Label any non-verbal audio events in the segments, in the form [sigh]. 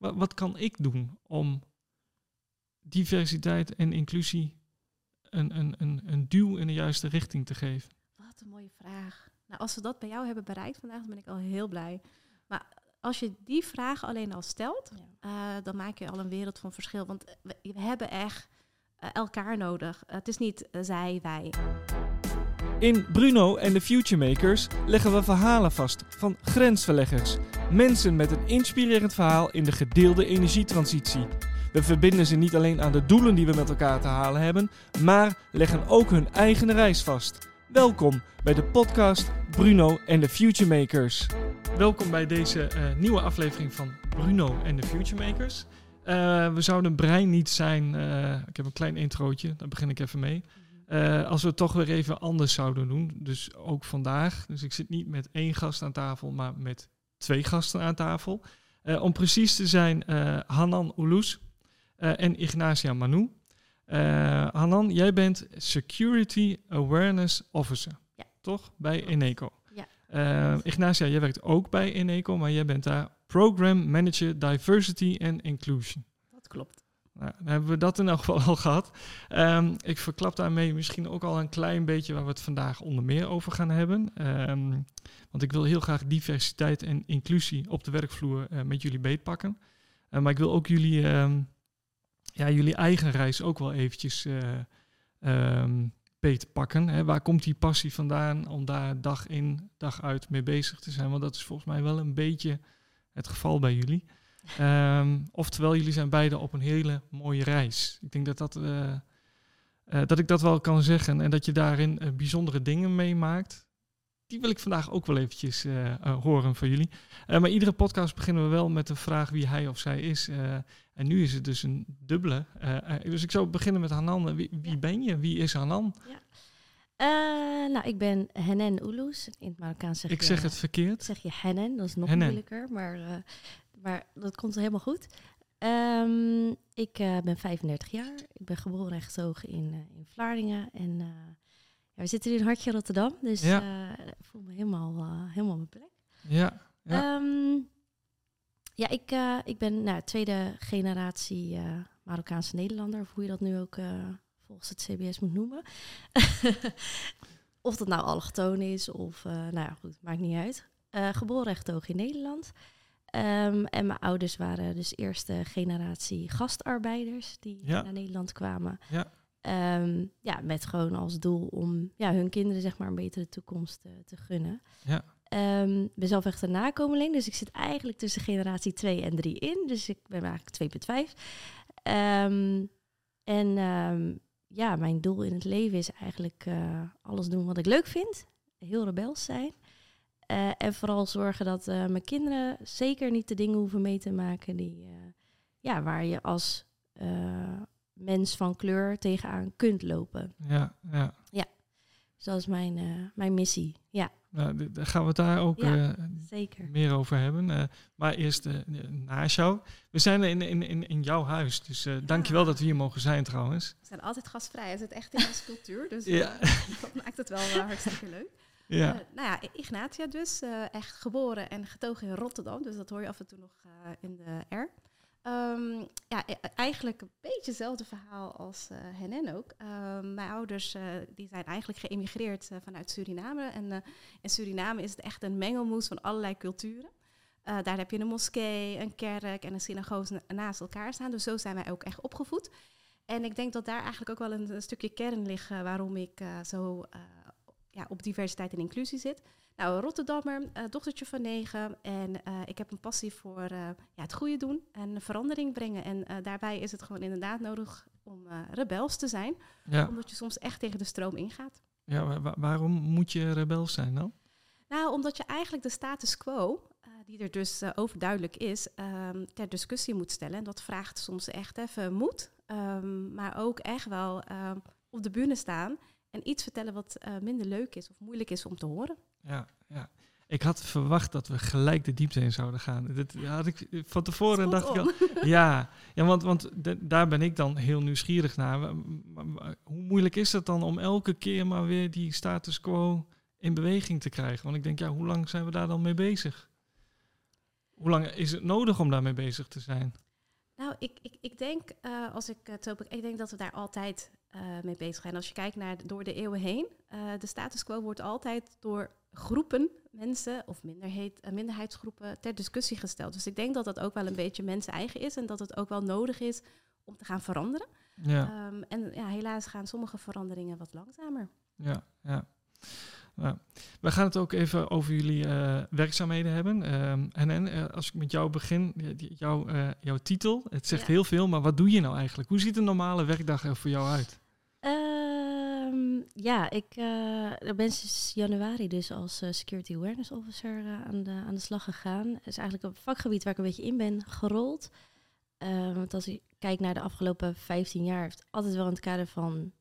wat, wat kan ik doen om diversiteit en inclusie een, een, een, een duw in de juiste richting te geven? Wat een mooie vraag. Nou, als we dat bij jou hebben bereikt vandaag, dan ben ik al heel blij. Maar als je die vraag alleen al stelt, eh, dan maak je al een wereld van verschil. Want we, we hebben echt eh, elkaar nodig. het is niet eh, zij, wij. In Bruno en de Futuremakers leggen we verhalen vast van grensverleggers. Mensen met een inspirerend verhaal in de gedeelde energietransitie. We verbinden ze niet alleen aan de doelen die we met elkaar te halen hebben, maar leggen ook hun eigen reis vast. Welkom bij de podcast Bruno en de Futuremakers. Welkom bij deze uh, nieuwe aflevering van Bruno en de Futuremakers. Uh, we zouden brein niet zijn. Uh, ik heb een klein introotje, daar begin ik even mee. Uh, als we het toch weer even anders zouden doen. Dus ook vandaag. Dus ik zit niet met één gast aan tafel, maar met twee gasten aan tafel. Uh, om precies te zijn, uh, Hanan Ulus en Ignacia Manu. Hanan, jij bent Security Awareness Officer. Ja. Toch? Bij Eneco. Ja. Ignacia, jij werkt ook bij Eneco, maar jij bent daar Program Manager Diversity and Inclusion. Dat klopt. Nou, dan hebben we dat in elk geval al gehad. Um, ik verklap daarmee misschien ook al een klein beetje waar we het vandaag onder meer over gaan hebben. Um, want ik wil heel graag diversiteit en inclusie op de werkvloer uh, met jullie beetpakken. Uh, maar ik wil ook jullie, um, ja, jullie eigen reis ook wel eventjes uh, beetpakken. Hè. Waar komt die passie vandaan om daar dag in, dag uit mee bezig te zijn? Want dat is volgens mij wel een beetje het geval bij jullie. Um, oftewel, jullie zijn beide op een hele mooie reis. Ik denk dat, dat, uh, uh, dat ik dat wel kan zeggen en dat je daarin uh, bijzondere dingen meemaakt. Die wil ik vandaag ook wel eventjes horen van jullie. maar iedere podcast beginnen we wel met de vraag wie hij of zij is. en nu is het dus een dubbele. dus ik zou beginnen met Hanan. Wie, wie ja. ben je? Wie is Hanan? Ja. nou, ik ben Henen Ulus. In het Marokkaans zeg ik je... zeg het verkeerd. Zeg je Hennen, dat is nog moeilijker. Maar maar dat komt helemaal goed. Um, ik uh, ben 35 jaar. Ik ben geboren en getogen in, uh, in Vlaardingen. En uh, ja, we zitten nu in Hartje Rotterdam. Dus ja. ik voel me helemaal, helemaal mijn plek. Ja. Ja, um, ja ik, ik ben nou, tweede generatie Marokkaanse Nederlander. Of hoe je dat nu ook volgens het CBS moet noemen. [laughs] of dat nou allochtoon is of... nou ja, goed, maakt niet uit. geboren en getogen in Nederland. Um, en mijn ouders waren dus eerste generatie gastarbeiders die ja. naar Nederland kwamen. Ja. Um, ja, met gewoon als doel om ja, hun kinderen zeg maar een betere toekomst uh, te gunnen. Ja. Um, ik ben zelf echt een nakomeling, dus ik zit eigenlijk tussen generatie 2 en 3 in. Dus ik ben eigenlijk 2,5. en ja, mijn doel in het leven is eigenlijk uh, alles doen wat ik leuk vind. Heel rebels zijn. Uh, en vooral zorgen dat uh, mijn kinderen zeker niet de dingen hoeven mee te maken die, uh, ja, waar je als mens van kleur tegenaan kunt lopen. Ja, ja. Ja, dus dat is mijn, mijn missie. Ja. Nou, daar gaan we het daar ook ja, zeker. meer over hebben. maar eerst naast jou. We zijn in, in, in, in jouw huis, dus ja. dankjewel dat we hier mogen zijn trouwens. We zijn altijd gastvrij, het is echt in onze cultuur, dus ja. [laughs] dat maakt het wel hartstikke leuk. Ja. Uh, nou ja, Ignatia dus, uh, echt geboren en getogen in Rotterdam. Dus dat hoor je af en toe nog uh, in de R. Um, ja, eigenlijk een beetje hetzelfde verhaal als Henen ook. Um, mijn ouders die zijn eigenlijk geëmigreerd vanuit Suriname. En in Suriname is het echt een mengelmoes van allerlei culturen. daar heb je een moskee, een kerk en een synagoge naast elkaar staan. Dus zo zijn wij ook echt opgevoed. En ik denk dat daar eigenlijk ook wel een, een stukje kern ligt waarom ik zo ja, op diversiteit en inclusie zit. Nou, Rotterdammer, uh, dochtertje van negen. En uh, ik heb een passie voor uh, ja, het goede doen en verandering brengen. En daarbij is het gewoon inderdaad nodig om rebels te zijn. Ja. Omdat je soms echt tegen de stroom ingaat. Ja, wa waarom moet je rebels zijn dan? Nou, omdat je eigenlijk de status quo, die er dus overduidelijk is, um, ter discussie moet stellen. En dat vraagt soms echt even moed. Um, maar ook echt wel um, op de bühne staan en iets vertellen wat uh, minder leuk is of moeilijk is om te horen. Ja, ja. Ik had verwacht dat we gelijk de diepte in zouden gaan. Dat had ik van tevoren dacht ik al, [laughs] ja, ja, want, want de, daar ben ik dan heel nieuwsgierig naar. Hoe moeilijk is het dan om elke keer maar weer die status quo in beweging te krijgen? Want ik denk, ja, hoe lang zijn we daar dan mee bezig? Hoe lang is het nodig om daarmee bezig te zijn? Nou, ik, ik, ik denk, uh, als ik het zo ik denk dat we daar altijd uh, mee bezig zijn. Als je kijkt naar door de eeuwen heen, uh, de status quo wordt altijd door groepen mensen of minderheid, minderheidsgroepen ter discussie gesteld. Dus ik denk dat dat ook wel een beetje mensen eigen is en dat het ook wel nodig is om te gaan veranderen. Ja. Um, en ja, helaas gaan sommige veranderingen wat langzamer. Ja, ja. We gaan het ook even over jullie uh, werkzaamheden hebben. Um, en, en uh, als ik met jou begin, jouw, uh, jouw titel, het zegt ja. heel veel, maar wat doe je nou eigenlijk? Hoe ziet een normale werkdag er voor jou uit? Um, ja, ik ben sinds januari dus als Security Awareness Officer aan, de, aan de slag gegaan. Het is eigenlijk een vakgebied waar ik een beetje in ben gerold. want als ik kijk naar de afgelopen 15 jaar, heeft altijd wel in het kader van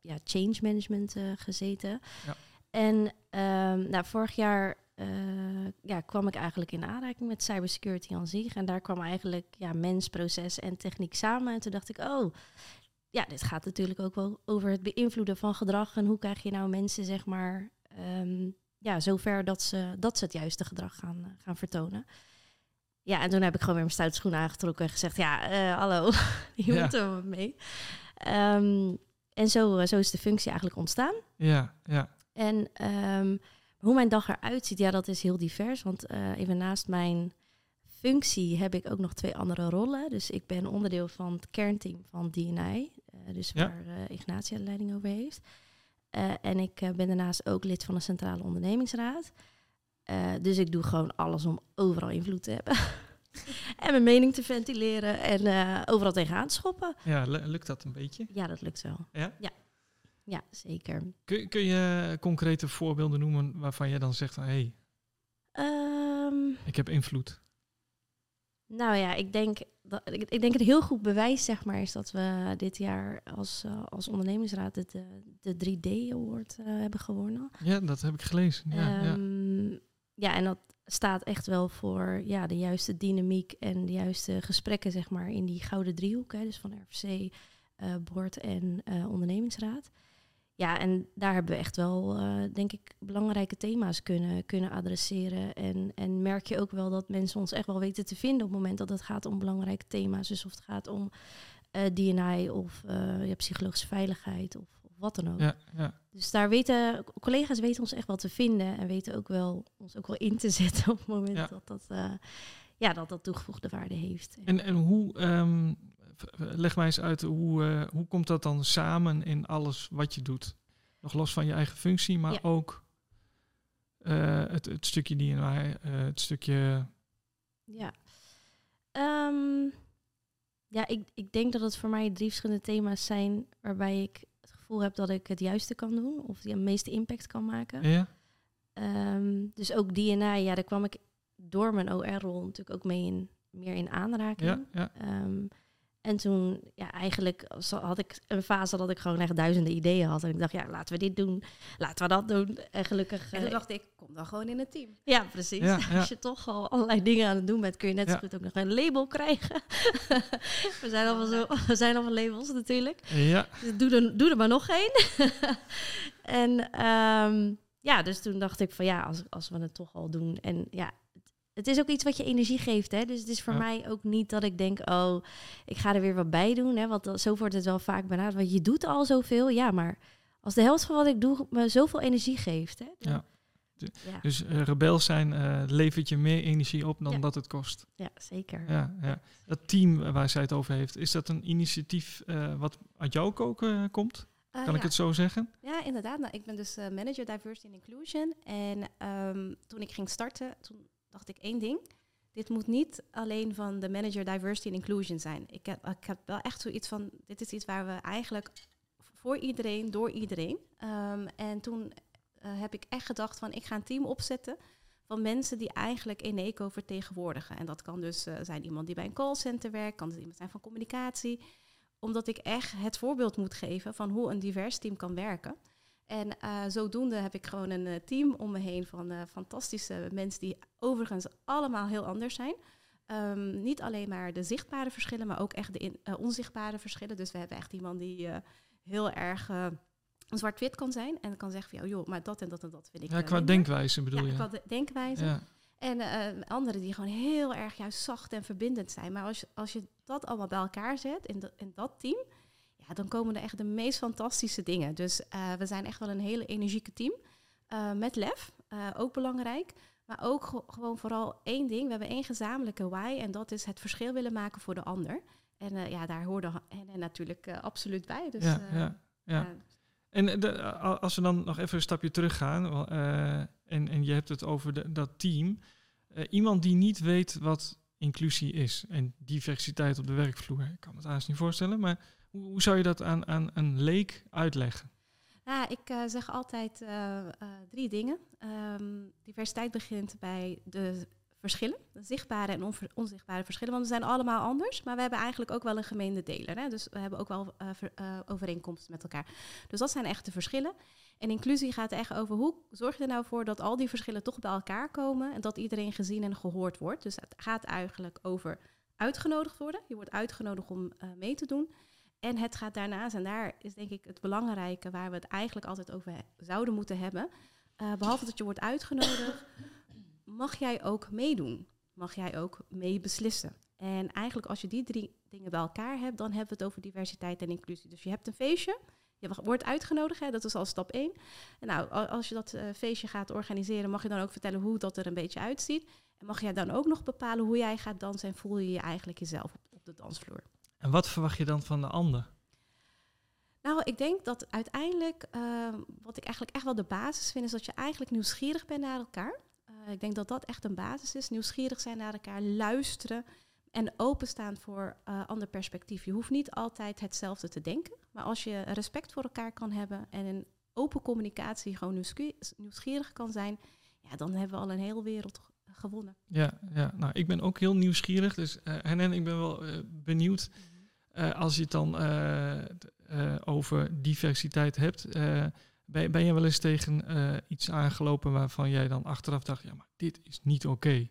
ja, change management gezeten. Ja. En um, nou, vorig jaar uh, ja, kwam ik eigenlijk in aanraking met cybersecurity aan zich. En daar kwam eigenlijk ja, mens, proces en techniek samen. En toen dacht ik, oh, ja, dit gaat natuurlijk ook wel over het beïnvloeden van gedrag. En hoe krijg je nou mensen, zeg maar, um, ja, zover dat ze, dat ze het juiste gedrag gaan, gaan vertonen. Ja, en toen heb ik gewoon weer mijn stoute schoenen aangetrokken en gezegd, ja, uh, hallo, [laughs] hier ja. moeten we mee. Um, en zo, zo is de functie eigenlijk ontstaan. Ja, ja. En um, hoe mijn dag eruit ziet, ja, dat is heel divers. Want uh, even naast mijn functie heb ik ook nog twee andere rollen. Dus ik ben onderdeel van het kernteam van DNI. Uh, dus ja. waar uh, Ignatia de leiding over heeft. en ik ben daarnaast ook lid van de Centrale Ondernemingsraad. dus ik doe gewoon alles om overal invloed te hebben. [laughs] en mijn mening te ventileren en overal tegenaan te schoppen. Ja, lukt dat een beetje? Ja, dat lukt wel. Ja? Ja, ja, zeker. Kun, kun je concrete voorbeelden noemen waarvan je dan zegt van hé, hey, um, ik heb invloed? Nou ja, ik denk, dat, ik, ik, denk het heel goed bewijs zeg maar is dat we dit jaar als, uh, als ondernemingsraad het, uh, de 3D Award uh, hebben gewonnen. Ja, dat heb ik gelezen. Ja, um, ja. ja, en dat staat echt wel voor ja, de juiste dynamiek en de juiste gesprekken zeg maar in die gouden driehoek. Hè, dus van RFC, board en ondernemingsraad. Ja, en daar hebben we echt wel, uh, denk ik, belangrijke thema's kunnen, kunnen adresseren. En, en merk je ook wel dat mensen ons echt wel weten te vinden op het moment dat het gaat om belangrijke thema's. Dus of het gaat om uh, eh, DNA of uh, ja, psychologische veiligheid of, of, wat dan ook. Ja, ja. Dus daar weten collega's weten ons echt wel te vinden en weten ook wel ons ook wel in te [laughs] zetten op het moment dat, dat, ja, dat dat toegevoegde waarde heeft. En, en hoe um, leg mij eens uit, hoe, uh, hoe komt dat dan samen in alles wat je doet? Nog los van je eigen functie, maar ja. ook uh, het, het stukje die uh, het stukje. Ja. Um, ja, ik, ik denk dat het voor mij drie verschillende thema's zijn waarbij ik het gevoel heb dat ik het juiste kan doen of die het meeste impact kan maken. Ja. Um, dus ook DNA, ja, daar kwam ik door mijn OR-rol natuurlijk ook mee in, meer in aanraking. Ja, ja. Um, en toen, ja, eigenlijk had ik een fase dat ik gewoon echt duizenden ideeën had. En ik dacht, ja, laten we dit doen, laten we dat doen. En gelukkig... En toen dacht ik, kom dan gewoon in het team. Ja, precies. Ja, [laughs] ja. Als je toch al allerlei dingen aan het doen bent, kun je net zo goed ook nog een label krijgen. [laughs] we, zijn allemaal zo, [laughs] we zijn allemaal labels natuurlijk. Ja. Dus doe, er, doe er maar nog één. en um, ja, dus toen dacht ik van ja, als, als we het toch al doen. En ja, het is ook iets wat je energie geeft. Hè? Dus het is voor ja. mij ook niet dat ik denk, oh, ik ga er weer wat bij doen. Hè? Want zo wordt het wel vaak benaderd. Want je doet al zoveel. Ja, maar als de helft van wat ik doe me zoveel energie geeft. Hè? Dan, ja. ja. Dus uh, rebel zijn uh, levert je meer energie op dan ja. dat het kost. Ja, zeker. Ja, ja. Dat team waar zij het over heeft, is dat een initiatief uh, wat uit jouw koken komt? kan ik ja. het zo zeggen? Ja, inderdaad. Nou, ik ben dus manager diversity and inclusion. En um, toen ik ging starten, toen dacht ik één ding. Dit moet niet alleen van de manager diversity and inclusion zijn. Ik heb, ik heb wel echt zoiets van, dit is iets waar we eigenlijk voor iedereen, door iedereen. Um, en toen uh, heb ik echt gedacht van, ik ga een team opzetten van mensen die eigenlijk Eneco vertegenwoordigen. En dat kan dus uh, zijn iemand die bij een callcenter werkt, kan dus iemand zijn van communicatie. Omdat ik echt het voorbeeld moet geven van hoe een divers team kan werken. En uh, zodoende heb ik gewoon een uh, team om me heen van uh, fantastische mensen die overigens allemaal heel anders zijn. Um, niet alleen maar de zichtbare verschillen, maar ook echt de in, onzichtbare verschillen. Dus we hebben echt iemand die heel erg zwart-wit kan zijn en kan zeggen van, oh, joh, maar dat en dat en dat vind ik. Ja, qua denkwijze bedoel ja, je? Qua de denkwijze. Ja. En anderen die gewoon heel erg juist zacht en verbindend zijn. Maar als je, als je dat allemaal bij elkaar zet in, de, in dat team, ja, dan komen er echt de meest fantastische dingen. Dus uh, we zijn echt wel een hele energieke team. Uh, met lef, ook belangrijk. Maar ook ge gewoon vooral één ding. We hebben één gezamenlijke why. En dat is het verschil willen maken voor de ander. En ja, daar hoorde en natuurlijk absoluut bij. Dus, ja, ja, ja. En de, als we dan nog even een stapje terug gaan. en, en je hebt het over de, dat team. iemand die niet weet wat inclusie is en diversiteit op de werkvloer. Ik kan het haast niet voorstellen, maar hoe, hoe zou je dat aan, aan een leek uitleggen? Nou, ik uh, zeg altijd uh, uh, drie dingen. Um, diversiteit begint bij de verschillen, de zichtbare en onzichtbare verschillen. Want we zijn allemaal anders, maar we hebben eigenlijk ook wel een gemeende deler. Hè? Dus we hebben ook wel ver, overeenkomsten met elkaar. Dus dat zijn echt de verschillen. En inclusie gaat echt over hoe zorg je er nou voor dat al die verschillen toch bij elkaar komen en dat iedereen gezien en gehoord wordt. Dus het gaat eigenlijk over uitgenodigd worden. Je wordt uitgenodigd om mee te doen. En het gaat daarnaast, en daar is denk ik het belangrijke waar we het eigenlijk altijd over zouden moeten hebben. Uh, behalve dat je wordt uitgenodigd, mag jij ook meedoen. Mag jij ook mee beslissen. En eigenlijk als je die drie dingen bij elkaar hebt, dan hebben we het over diversiteit en inclusie. Dus je hebt een feestje, je wordt uitgenodigd, hè, dat is al stap één. En nou, als je dat uh, feestje gaat organiseren, mag je dan ook vertellen hoe dat er een beetje uitziet. En mag jij dan ook nog bepalen hoe jij gaat dansen en voel je je eigenlijk jezelf op, op de dansvloer. En wat verwacht je dan van de ander? Nou, ik denk dat uiteindelijk, uh, wat ik eigenlijk echt wel de basis vind, is dat je eigenlijk nieuwsgierig bent naar elkaar. Uh, ik denk dat dat echt een basis is. Nieuwsgierig zijn naar elkaar, luisteren en openstaan voor uh, ander perspectief. Je hoeft niet altijd hetzelfde te denken, maar als je respect voor elkaar kan hebben en in open communicatie gewoon nieuwsgierig kan zijn, ja, dan hebben we al een hele wereld gewonnen. Ja, ja, nou, ik ben ook heel nieuwsgierig. Dus en ik ben wel benieuwd als je het dan over diversiteit hebt. ben, ben je wel eens tegen iets aangelopen waarvan jij dan achteraf dacht, ja, maar dit is niet oké? Okay.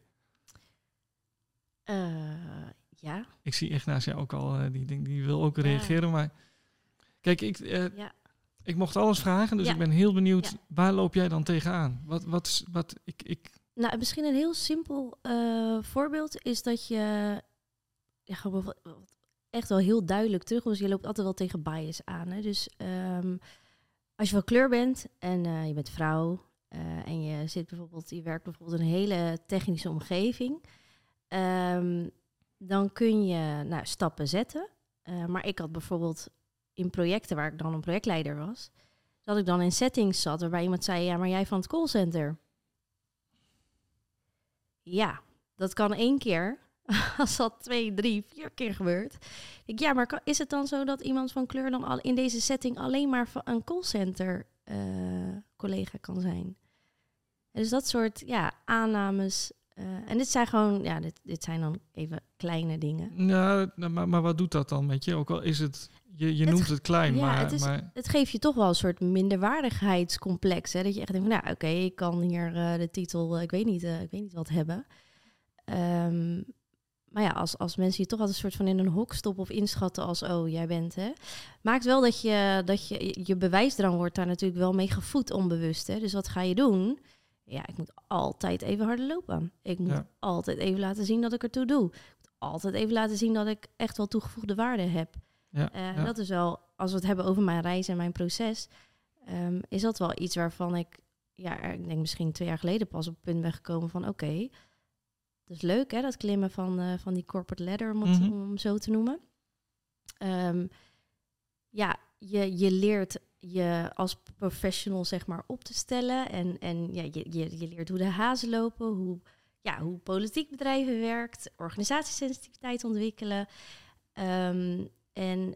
ja. Ik zie echt naast jou ook al, die, die, die wil ook reageren, maar kijk, ik, ja. ik mocht alles vragen, dus ja. ik ben heel benieuwd, ja. waar loop jij dan tegenaan? Wat, wat, wat, ik, ik, nou, misschien een heel simpel uh, voorbeeld is dat je ja, gewoon echt wel heel duidelijk terug, dus je loopt altijd wel tegen bias aan. Hè? Dus um, als je van kleur bent en uh, je bent vrouw uh, en je zit bijvoorbeeld, je werkt bijvoorbeeld in een hele technische omgeving, um, dan kun je nou, stappen zetten. maar ik had bijvoorbeeld in projecten waar ik dan een projectleider was, dat ik dan in settings zat waarbij iemand zei, ja, maar jij van het callcenter. Ja, dat kan één keer. [laughs] Als dat twee, drie, vier keer gebeurt. Ik, ja, maar is het dan zo dat iemand van kleur dan al in deze setting alleen maar een callcenter uh, collega kan zijn? Dus dat soort ja, aannames. Uh, en dit zijn gewoon, ja, dit, dit zijn dan even kleine dingen. Ja, maar, maar wat doet dat dan met je? Ook al is het je, je noemt het, klein, ja, maar, het, is, maar... het geeft je toch wel een soort minderwaardigheidscomplex. Hè? Dat je echt denkt van, nou oké, okay, ik kan hier uh, de titel, ik, weet niet, ik weet niet wat hebben. Um, maar ja, als, als mensen je toch altijd een soort van in een hok stoppen of inschatten als, oh, jij bent, hè. Maakt wel dat je, dat je, je bewijsdrang wordt daar natuurlijk wel mee gevoed onbewust, hè. Dus wat ga je doen? Ja, ik moet altijd even harder lopen. Ik moet ja. altijd even laten zien dat ik ertoe doe. Ik moet altijd even laten zien dat ik echt wel toegevoegde waarde heb. Ja, uh, ja. Dat is wel, als we het hebben over mijn reis en mijn proces, um, is dat wel iets waarvan ik, ja, ik denk misschien twee jaar geleden pas op het punt ben gekomen van, oké, okay, dat is leuk hè, dat klimmen van, uh, van die corporate ladder, om het mm -hmm. om zo te noemen. Um, ja, je, je leert je als professional zeg maar op te stellen en, en ja, je, je, je leert hoe de hazen lopen, hoe, ja, hoe politiek bedrijven werkt, organisatiesensitiviteit ontwikkelen. Um, en,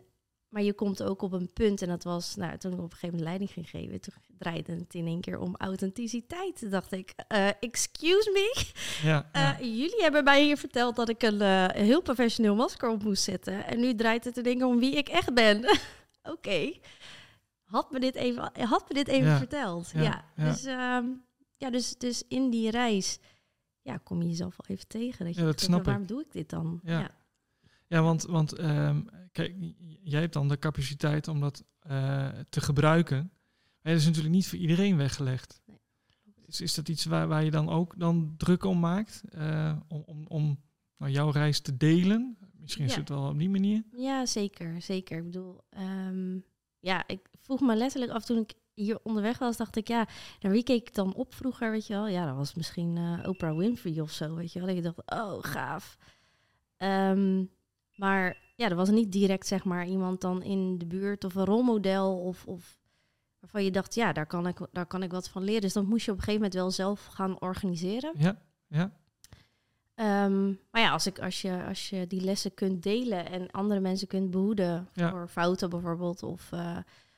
maar je komt ook op een punt, en dat was nou, toen ik op een gegeven moment leiding ging geven, toen draaide het in één keer om authenticiteit. Toen dacht ik, uh, excuse me, ja, ja. Uh, jullie hebben mij hier verteld dat ik een uh, heel professioneel masker op moest zetten. En nu draait het er dingen om wie ik echt ben. [laughs] Oké, okay. had me dit even, had me dit even ja, verteld. Ja, Dus, um, ja dus, dus in die reis ja, kom je jezelf wel even tegen. Dat je dat snap waarom doe ik dit dan? ja. Ja, want, want um, kijk, jij hebt dan de capaciteit om dat uh, te gebruiken. Maar dat is natuurlijk niet voor iedereen weggelegd. Nee. Is, is dat iets waar, waar je dan ook dan druk om maakt? Eh, om om, om nou, jouw reis te delen? Misschien is Ja. het wel op die manier. Ja, zeker. Zeker. Ik bedoel, ehm, ja, ik vroeg me letterlijk af toen ik hier onderweg was, dacht ik, ja, naar wie keek ik dan op vroeger, weet je wel? Ja, dat was misschien eh, Oprah Winfrey of zo, weet je wel? Dat je dacht, oh, gaaf. Ehm, maar ja, er was niet direct, zeg maar, iemand dan in de buurt of een rolmodel of, of waarvan je dacht, ja, daar kan, ik, daar kan ik wat van leren. Dus dat moest je op een gegeven moment wel zelf gaan organiseren. Ja, ja, Ehm, maar ja, als, ik, als, je, als je die lessen kunt delen en andere mensen kunt behoeden Ja. voor fouten bijvoorbeeld, of, eh,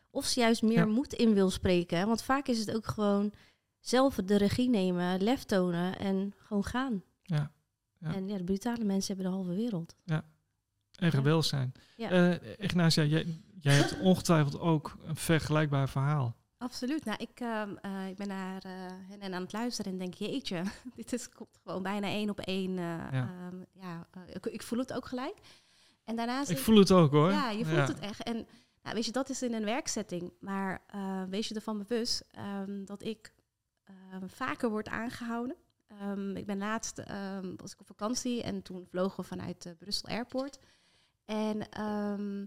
of ze juist meer Ja. moed in wil spreken. Want vaak is het ook gewoon zelf de regie nemen, lef tonen en gewoon gaan. ja. Ja. En ja, de brutale mensen hebben de halve wereld. En rebel zijn. Ja. Eh, Ignacia, jij, jij hebt ongetwijfeld ook een vergelijkbaar verhaal. Absoluut. Nou, ik, ehm, eh, ik ben naar eh, hen en aan het luisteren en denk, jeetje, [laughs] dit is, komt gewoon bijna één op één. Ja. ja. ja, ik, ik voel het ook gelijk. En daarnaast... Ik voel het ook hoor. Ja, je voelt het echt. En nou, weet je, dat is in een werksetting. Maar wees je ervan bewust ehm, dat ik ehm, vaker word aangehouden. Ehm, ik ben laatst, ehm, was ik op vakantie en toen vlogen we vanuit Brussel Airport. En ehm,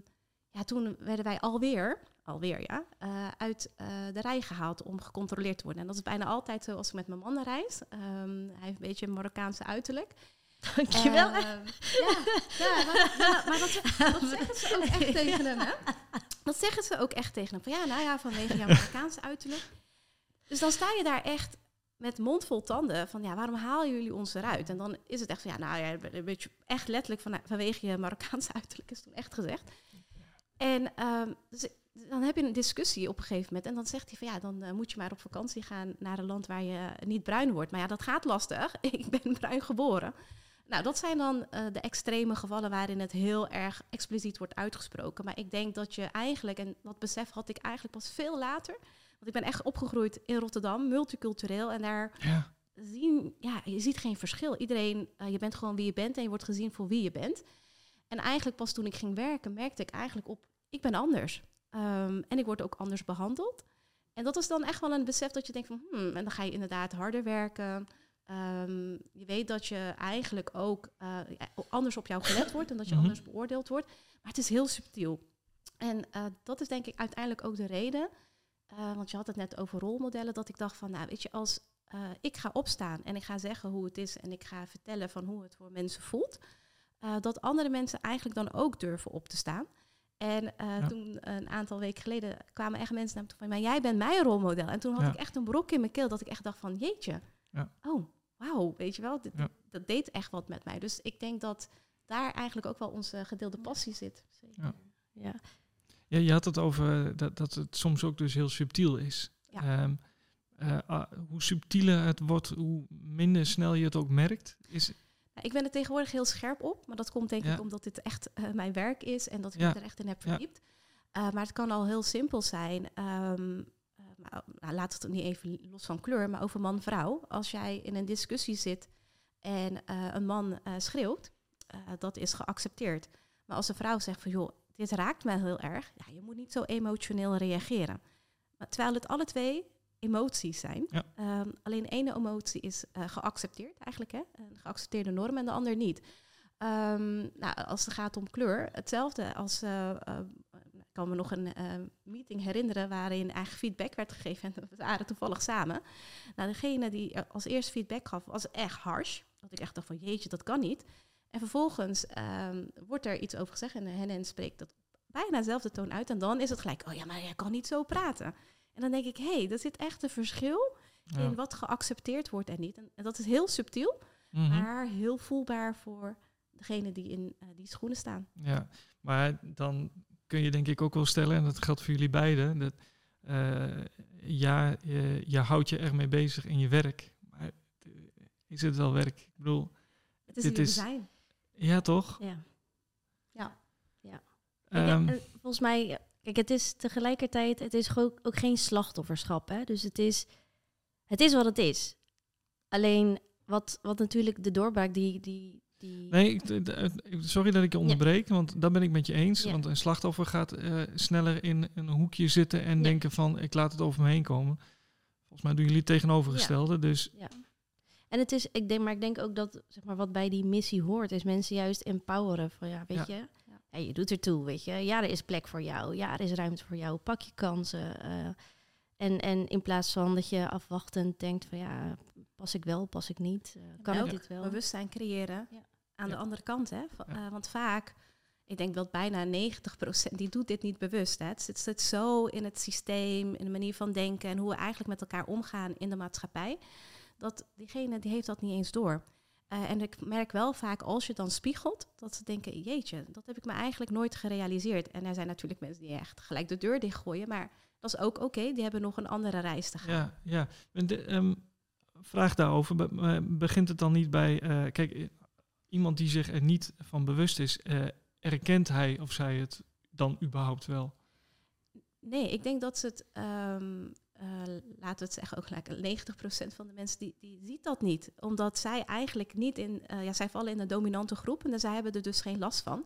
ja, toen werden wij alweer, alweer ja, eh, uit eh, de rij gehaald om gecontroleerd te worden. En dat is bijna altijd zo als ik met mijn man reis. Ehm, hij heeft een beetje een Marokkaanse uiterlijk. Dankjewel. Ehm, ja, ja, maar, ja, maar dat, [laughs] dat zeggen ze ook echt tegen hem, hè? Dat zeggen ze ook echt tegen hem. Van ja, nou ja, vanwege jouw Marokkaanse uiterlijk. Dus dan sta je daar echt met mond vol tanden van ja, waarom halen jullie ons eruit? En dan is het echt van ja, nou ja, een beetje echt letterlijk van, vanwege je Marokkaanse [laughs] uiterlijk is toen echt gezegd. En ehm, dus dan heb je een discussie op een gegeven moment. En dan zegt hij van ja, dan eh, moet je maar op vakantie gaan naar een land waar je niet bruin wordt. Maar ja, dat gaat lastig. [laughs] Ik ben bruin geboren. Nou, dat zijn dan eh, de extreme gevallen waarin het heel erg expliciet wordt uitgesproken. Maar ik denk dat je eigenlijk, en dat besef had ik eigenlijk pas veel later. Want ik ben echt opgegroeid in Rotterdam, multicultureel. En daar Ja, zien, ja, je ziet geen verschil. Iedereen, eh, je bent gewoon wie je bent en je wordt gezien voor wie je bent. En eigenlijk pas toen ik ging werken, merkte ik eigenlijk op, ik ben anders. Ehm, en ik word ook anders behandeld. En dat is dan echt wel een besef dat je denkt van, hmm, en dan ga je inderdaad harder werken. Ehm, je weet dat je eigenlijk ook eh, anders op jou gelet wordt en dat je Mhm. anders beoordeeld wordt. Maar het is heel subtiel. En eh, dat is denk ik uiteindelijk ook de reden. Eh, want je had het net over rolmodellen. Dat ik dacht van, nou weet je, als eh, ik ga opstaan en ik ga zeggen hoe het is en ik ga vertellen van hoe het voor mensen voelt, eh, dat andere mensen eigenlijk dan ook durven op te staan. En eh, Ja. toen een aantal weken geleden kwamen echt mensen naar me toe van, maar jij bent mijn rolmodel. En toen had Ja. ik echt een brok in mijn keel dat ik echt dacht van, jeetje, Ja. oh, wauw, weet je wel, dit, Ja. dat deed echt wat met mij. Dus ik denk dat daar eigenlijk ook wel onze gedeelde passie zit. Zeker. Ja. Ja. Je had het over dat, dat het soms ook dus heel subtiel is. Ja. Ehm, eh, ah, hoe subtieler het wordt, hoe minder snel je het ook merkt. Is, Nou, ik ben er tegenwoordig heel scherp op, maar dat komt denk Ja. ik omdat dit echt eh, mijn werk is en dat ik Ja. me er echt in heb verdiept. Eh, maar het kan al heel simpel zijn. ehm, eh, nou, laat het niet even los van kleur, maar over man-vrouw. Als jij in een discussie zit en eh, een man eh, schreeuwt, eh, dat is geaccepteerd. Maar als een vrouw zegt van joh, dit raakt mij heel erg, ja, je moet niet zo emotioneel reageren. Maar terwijl het alle twee emoties zijn. Ja. Ehm, alleen de ene emotie is eh, geaccepteerd eigenlijk, hè? een geaccepteerde norm en de ander niet. Ehm, nou, als het gaat om kleur, hetzelfde als. eh, eh, ik kan me nog een meeting herinneren waarin eigenlijk feedback werd gegeven. En [laughs] we waren toevallig samen. Nou, degene die als eerste feedback gaf, was echt harsh. Dat ik echt dacht van jeetje, dat kan niet. En vervolgens ehm, wordt er iets over gezegd en hen spreekt dat bijna dezelfde toon uit. En dan is het gelijk, oh ja, maar jij kan niet zo praten. En dan denk ik, hé, hey, er zit echt een verschil ja. in wat geaccepteerd wordt en niet. En, en dat is heel subtiel, Mhm. maar heel voelbaar voor degene die in eh, die schoenen staan. Ja, maar dan kun je denk ik ook wel stellen, en dat geldt voor jullie beiden, dat eh, ja, je, je houdt je ermee bezig in je werk. Maar eh, is het wel werk? Ik bedoel, Het is Dit is- zijn. Ja toch? Ja. Ja. Ja, Ehm, en volgens mij, kijk, het is tegelijkertijd, het is ook, ook geen slachtofferschap. Hè? Dus het is, het is wat het is. Alleen wat, wat natuurlijk de doorbraak die. die, die Nee, ik, sorry dat ik je onderbreek, want dat ben ik met je eens. Ja. Want een slachtoffer gaat eh, sneller in een hoekje zitten en Ja. denken van ik laat het over me heen komen. volgens mij doen jullie het tegenovergestelde. Dus Ja. En het is, ik denk, maar ik denk ook dat zeg maar, wat bij die missie hoort, is mensen juist empoweren. Van ja, weet Ja. je, ja, je doet ertoe, weet je. Ja, er is plek voor jou. Ja, er is ruimte voor jou. Pak je kansen. eh. en, en in plaats van dat je afwachtend denkt van ja, pas ik wel, pas ik niet. eh, kan ik dit wel? bewustzijn creëren Ja. aan de andere kant. Hè? Eh, want vaak, ik denk dat bijna 90% die doet dit niet bewust. Hè? Het zit, zit zo in het systeem, in de manier van denken en hoe we eigenlijk met elkaar omgaan in de maatschappij. Dat diegene die heeft dat niet eens door. Eh, en ik merk wel vaak als je het dan spiegelt, dat ze denken, jeetje, dat heb ik me eigenlijk nooit gerealiseerd. En er zijn natuurlijk mensen die echt gelijk de deur dichtgooien, maar dat is ook oké, die hebben nog een andere reis te gaan. ja, ja. En de, ehm, vraag daarover. Be- eh, begint het dan niet bij... eh, kijk, iemand die zich er niet van bewust is... eh, erkent hij of zij het dan überhaupt wel? Nee, ik denk dat ze het, ehm, eh, laten we het zeggen, ook gelijk 90% van de mensen die, die ziet dat niet. Omdat zij eigenlijk niet in, eh, ja, zij vallen in een dominante groep en zij hebben er dus geen last van.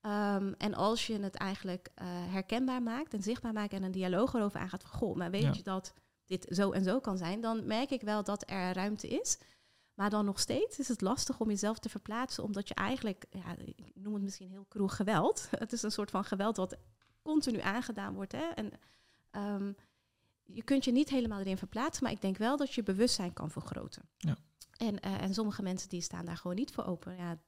Ehm, en als je het eigenlijk eh, herkenbaar maakt en zichtbaar maakt en een dialoog erover aangaat van, goh, maar weet Ja. je dat dit zo en zo kan zijn, dan merk ik wel dat er ruimte is. Maar dan nog steeds is het lastig om jezelf te verplaatsen, omdat je eigenlijk, ja, ik noem het misschien heel cruel geweld. [laughs] Het is een soort van geweld wat continu aangedaan wordt. Hè? En ehm, je kunt je niet helemaal erin verplaatsen, maar ik denk wel dat je bewustzijn kan vergroten. Ja. En, eh, en sommige mensen die staan daar gewoon niet voor open. Ja,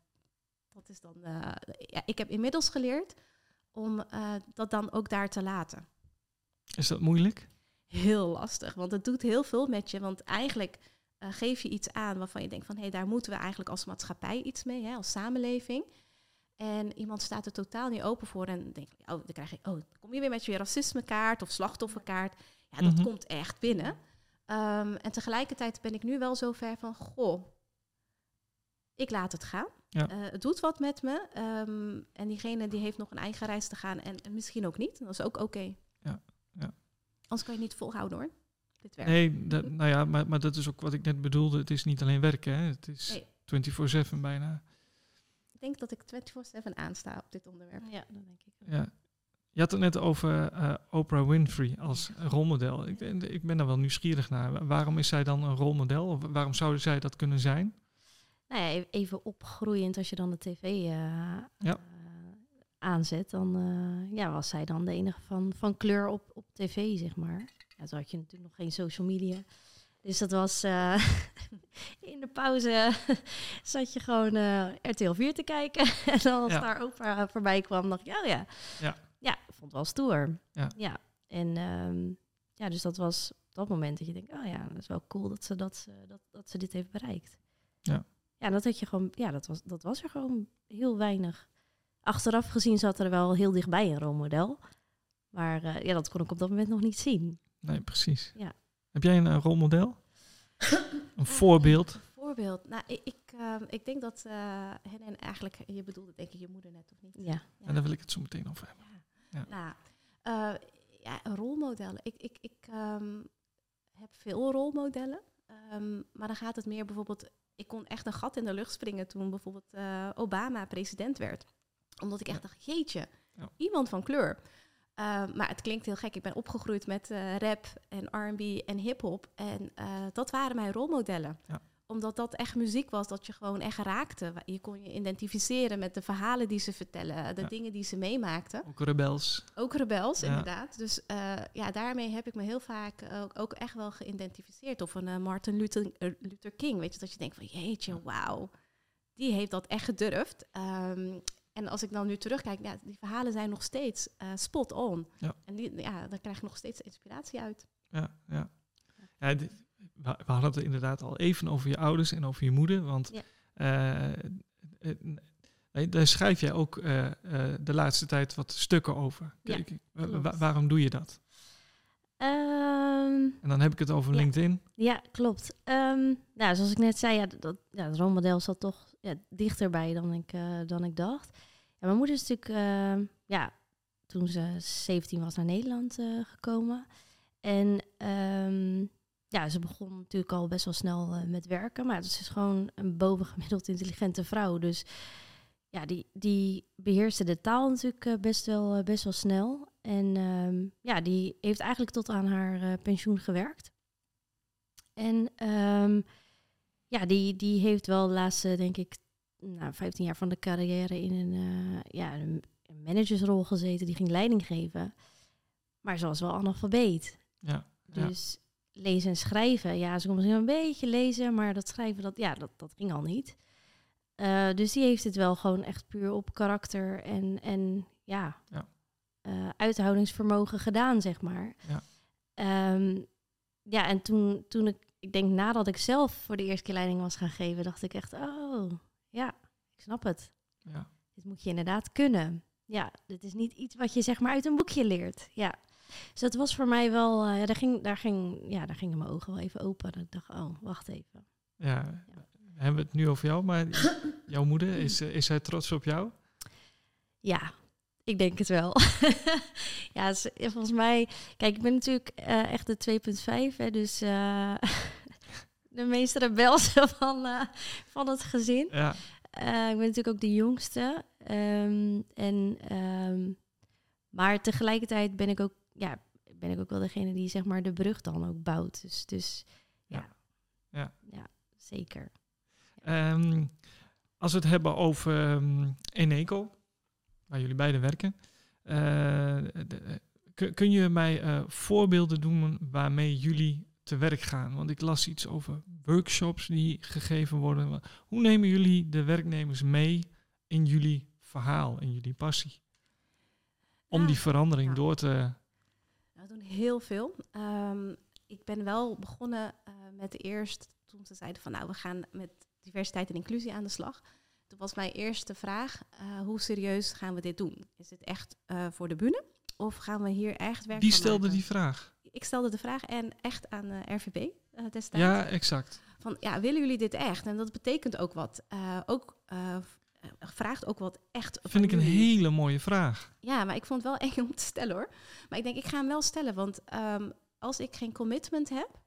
dat is dan. eh, ja, ik heb inmiddels geleerd om eh, dat dan ook daar te laten. Is dat moeilijk? Heel lastig, want het doet heel veel met je. Want eigenlijk geef je iets aan waarvan je denkt van hé, hey, daar moeten we eigenlijk als maatschappij iets mee, hè, als samenleving. En iemand staat er totaal niet open voor en denkt, oh, dan krijg je, oh, dan kom je weer met je racismekaart of slachtofferkaart. Ja, dat Mhm. komt echt binnen. Ehm, en tegelijkertijd ben ik nu wel zo ver van, goh, ik laat het gaan. Ja. Eh, het doet wat met me. Ehm, en diegene die heeft nog een eigen reis te gaan en, en misschien ook niet. Dat is ook oké. Ja, ja. Anders kan je het niet volhouden hoor. Dit werk. Nee, dat, nou ja, maar, maar dat is ook wat ik net bedoelde. Het is niet alleen werken, hè. Het is Nee. 24-7 bijna. Ik denk dat ik 24-7 aansta op dit onderwerp. Ja, dat denk ik ook. Ja. Je had het net over eh, Oprah Winfrey als rolmodel. Ik, ben- ik ben daar wel nieuwsgierig naar. Wa- Waarom is zij dan een rolmodel? Of waarom zou zij dat kunnen zijn? Nou ja, e- even opgroeiend als je dan de tv eh, Ja. eh, aanzet, dan eh, ja, was zij dan de enige van, van kleur op, op tv, zeg maar. Ja, toen had je natuurlijk nog geen social media. Dus dat was eh, [laughs] in de pauze [laughs] zat je gewoon eh, RTL 4 te kijken. [laughs] en als Ja. daar Oprah voorbij kwam, dacht ik, oh ja. Ja. Ja, vond het wel stoer. Ja. En ehm, ja, dus dat was op dat moment dat je denkt, oh ja, dat is wel cool dat ze, dat, ze- dat, dat ze dit heeft bereikt. Ja. Ja, dat had je gewoon, ja, dat was, dat was er gewoon heel weinig. Achteraf gezien zat er wel heel dichtbij een rolmodel. Maar eh, ja, dat kon ik op dat moment nog niet zien. Nee, precies. Ja. Heb jij een eh, rolmodel? een voorbeeld? Een voorbeeld. Nou, ik, ik, ehm, ik denk dat eh hen en eigenlijk, je bedoelde denk ik je moeder net of niet? Ja. En daar wil ik het zo meteen over hebben. Ja. Nou, eh, ja, rolmodellen. Ik, ik, ik ehm, heb veel rolmodellen. Ehm, maar dan gaat het meer bijvoorbeeld... Ik kon echt een gat in de lucht springen toen bijvoorbeeld eh, Obama president werd. Omdat ik echt dacht, jeetje, Ja. iemand van kleur. Ehm, maar het klinkt heel gek. Ik ben opgegroeid met eh, rap en R&B en hip-hop. En eh, dat waren mijn rolmodellen. Ja. Omdat dat echt muziek was dat je gewoon echt raakte. Je kon je identificeren met de verhalen die ze vertellen. De Ja. dingen die ze meemaakten. Ook rebels. Ook rebels, Ja. inderdaad. Dus eh, ja, daarmee heb ik me heel vaak ook, ook echt wel geïdentificeerd. Of een eh, Martin Luther, eh, Luther King, weet je, dat je denkt van jeetje, wauw, die heeft dat echt gedurfd. Ehm, en als ik dan nu terugkijk, ja, die verhalen zijn nog steeds spot on. Ja. En die, ja, daar krijg ik nog steeds inspiratie uit. Ja, ja. ja dit- we, we hadden het inderdaad al even over je ouders en over je moeder. Want Ja. eh, eh, nee, daar schrijf jij ook eh, eh, de laatste tijd wat stukken over. Kijk, wa- waarom doe je dat? Ehm, En dan heb ik het over Ja. LinkedIn. Ja, klopt. Ehm, nou, zoals ik net zei, ja, dat, ja, het rolmodel zat toch ja, dichterbij dan ik, eh, dan ik dacht. Ja, mijn moeder is natuurlijk, ehm, ja, toen ze 17 was naar Nederland eh, gekomen. En ehm, ja, ze begon natuurlijk al best wel snel eh, met werken. Maar ze is gewoon een bovengemiddeld intelligente vrouw. Dus ja, die, die beheerste de taal natuurlijk eh, best, wel, eh, best wel snel. En ehm, ja, die heeft eigenlijk tot aan haar pensioen gewerkt. En ehm, ja, die, die heeft wel de laatste, denk ik, nou, 15 jaar van de carrière in een, ja, een managersrol gezeten. Die ging leiding geven. Maar ze was wel analfabeet. Ja, dus lezen en schrijven, ja, ze kon misschien een beetje lezen, maar dat schrijven, dat, ja, dat, dat ging al niet. Uh, dus die heeft het wel gewoon echt puur op karakter en, en ja, ja. Uh, uithoudingsvermogen gedaan, zeg maar. Ja, um, ja en toen, toen ik, ik denk nadat ik zelf voor de eerste keer leiding was gaan geven, dacht ik echt, oh, ja, ik snap het. Ja. Dit moet je inderdaad kunnen. Ja, dit is niet iets wat je zeg maar uit een boekje leert. Ja. Dus dat was voor mij wel, uh, daar, ging, daar, ging, ja, daar gingen mijn ogen wel even open. En ik dacht, oh, wacht even. Ja, we hebben het nu over jou, maar [laughs] jouw moeder, is, uh, is zij trots op jou? Ja, ik denk het wel. [laughs] ja, volgens mij, kijk, ik ben natuurlijk uh, echt de 2.5, dus [laughs] de meest rebelse van, van het gezin. Ja. ik ben natuurlijk ook de jongste. Um, en, um, maar tegelijkertijd ben ik ook ja, ben ik ook wel degene die zeg maar de brug dan ook bouwt. Dus, dus ja. Ja. ja zeker. Um, als we het hebben over um, Eneco, waar jullie beiden werken, uh, de, kun, kun je mij uh, voorbeelden doen waarmee jullie te werk gaan? Want ik las iets over workshops die gegeven worden. Hoe nemen jullie de werknemers mee in jullie verhaal, in jullie passie? Om Ja, die verandering door te We doen heel veel. Ehm, ik ben wel begonnen eh, met de eerst toen ze zeiden van nou we gaan met diversiteit en inclusie aan de slag. Toen was mijn eerste vraag, eh, hoe serieus gaan we dit doen? Is het echt eh, voor de bühne of gaan we hier echt werk Wie stelde maken? die vraag? Ik stelde de vraag en echt aan eh, RVB destijds. Ja, exact. Van ja, willen jullie dit echt? En dat betekent ook wat. Ook vraagt ook wat echt. Vind ik een hele mooie vraag. Ja, maar ik vond het wel [laughs] eng om te stellen hoor. Maar ik denk, ik ga hem wel stellen. Want ehm, als ik geen commitment heb,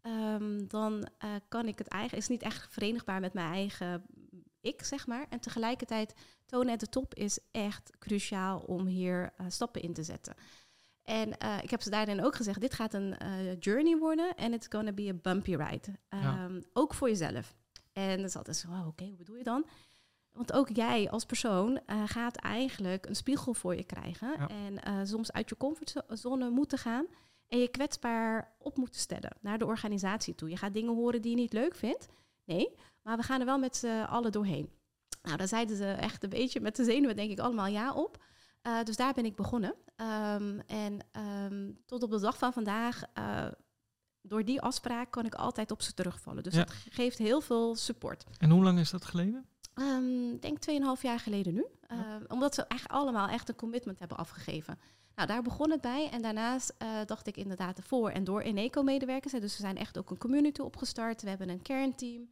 ehm, dan eh, kan ik het eigenlijk... is niet echt verenigbaar met mijn eigen ik, zeg maar. En tegelijkertijd, tonen at de top is echt cruciaal om hier eh, stappen in te zetten. En eh, ik heb ze daarin ook gezegd, dit gaat een journey worden en it's gonna be a bumpy ride. Ja. Ehm, Ook voor jezelf. En dat is altijd zo, oh, oké, hoe bedoel je dan? Want ook jij als persoon eh, gaat eigenlijk een spiegel voor je krijgen. Ja. En eh, soms uit je comfortzone moeten gaan. En je kwetsbaar op moeten stellen naar de organisatie toe. Je gaat dingen horen die je niet leuk vindt. Nee, maar we gaan er wel met z'n allen doorheen. Nou, daar zeiden ze echt een beetje met de zenuwen, denk ik, allemaal ja op. Eh, dus daar ben ik begonnen. Ehm, en ehm, tot op de dag van vandaag, door die afspraak kan ik altijd op ze terugvallen. Dus Ja. dat ge- geeft heel veel support. En hoe lang is dat geleden? Ik denk 2,5 jaar geleden nu. Ja. Ehm, omdat ze eigenlijk allemaal echt een commitment hebben afgegeven. Nou, daar begon het bij. En daarnaast eh, dacht ik inderdaad ervoor en door Eneco-medewerkers. hè, Dus we zijn echt ook een community opgestart. We hebben een kernteam.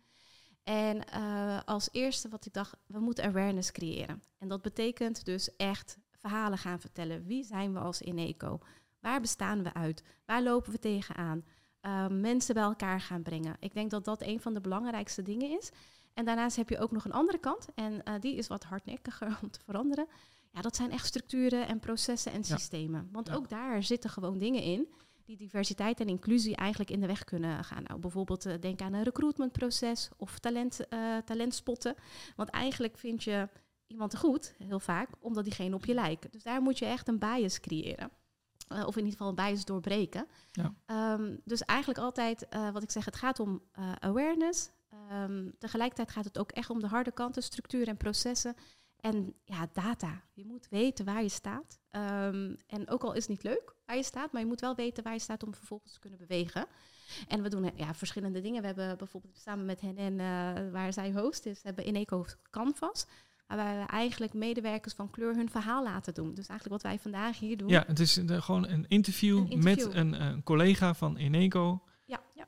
En eh, als eerste wat ik dacht, we moeten awareness creëren. En dat betekent dus echt verhalen gaan vertellen. Wie zijn we als Eneco? Waar bestaan we uit? Waar lopen we tegenaan? Ehm, mensen bij elkaar gaan brengen. Ik denk dat dat een van de belangrijkste dingen is. En daarnaast heb je ook nog een andere kant. En eh, die is wat hardnekkiger [laughs] om te veranderen. Ja, dat zijn echt structuren en processen en Ja. systemen. Want Ja. ook daar zitten gewoon dingen in die diversiteit en inclusie eigenlijk in de weg kunnen gaan. Nou, bijvoorbeeld eh, denk aan een recruitmentproces of talent, eh, talentspotten. Want eigenlijk vind je iemand goed, heel vaak, omdat diegene op je lijkt. Dus daar moet je echt een bias creëren. Of in ieder geval een bias doorbreken. Ja. Ehm, dus eigenlijk altijd, wat ik zeg, het gaat om awareness. Ehm, tegelijkertijd gaat het ook echt om de harde kanten, structuur en processen. En ja, data. Je moet weten waar je staat. Ehm, en ook al is het niet leuk waar je staat, maar je moet wel weten waar je staat om vervolgens te kunnen bewegen. En we doen eh, ja, verschillende dingen. We hebben bijvoorbeeld samen met hen en eh, waar zij host is, hebben Ineco Canvas. Waarbij we eigenlijk medewerkers van kleur hun verhaal laten doen. Dus eigenlijk wat wij vandaag hier doen. Ja, het is een- gewoon een interview, Een interview. met een, een collega van Eneco.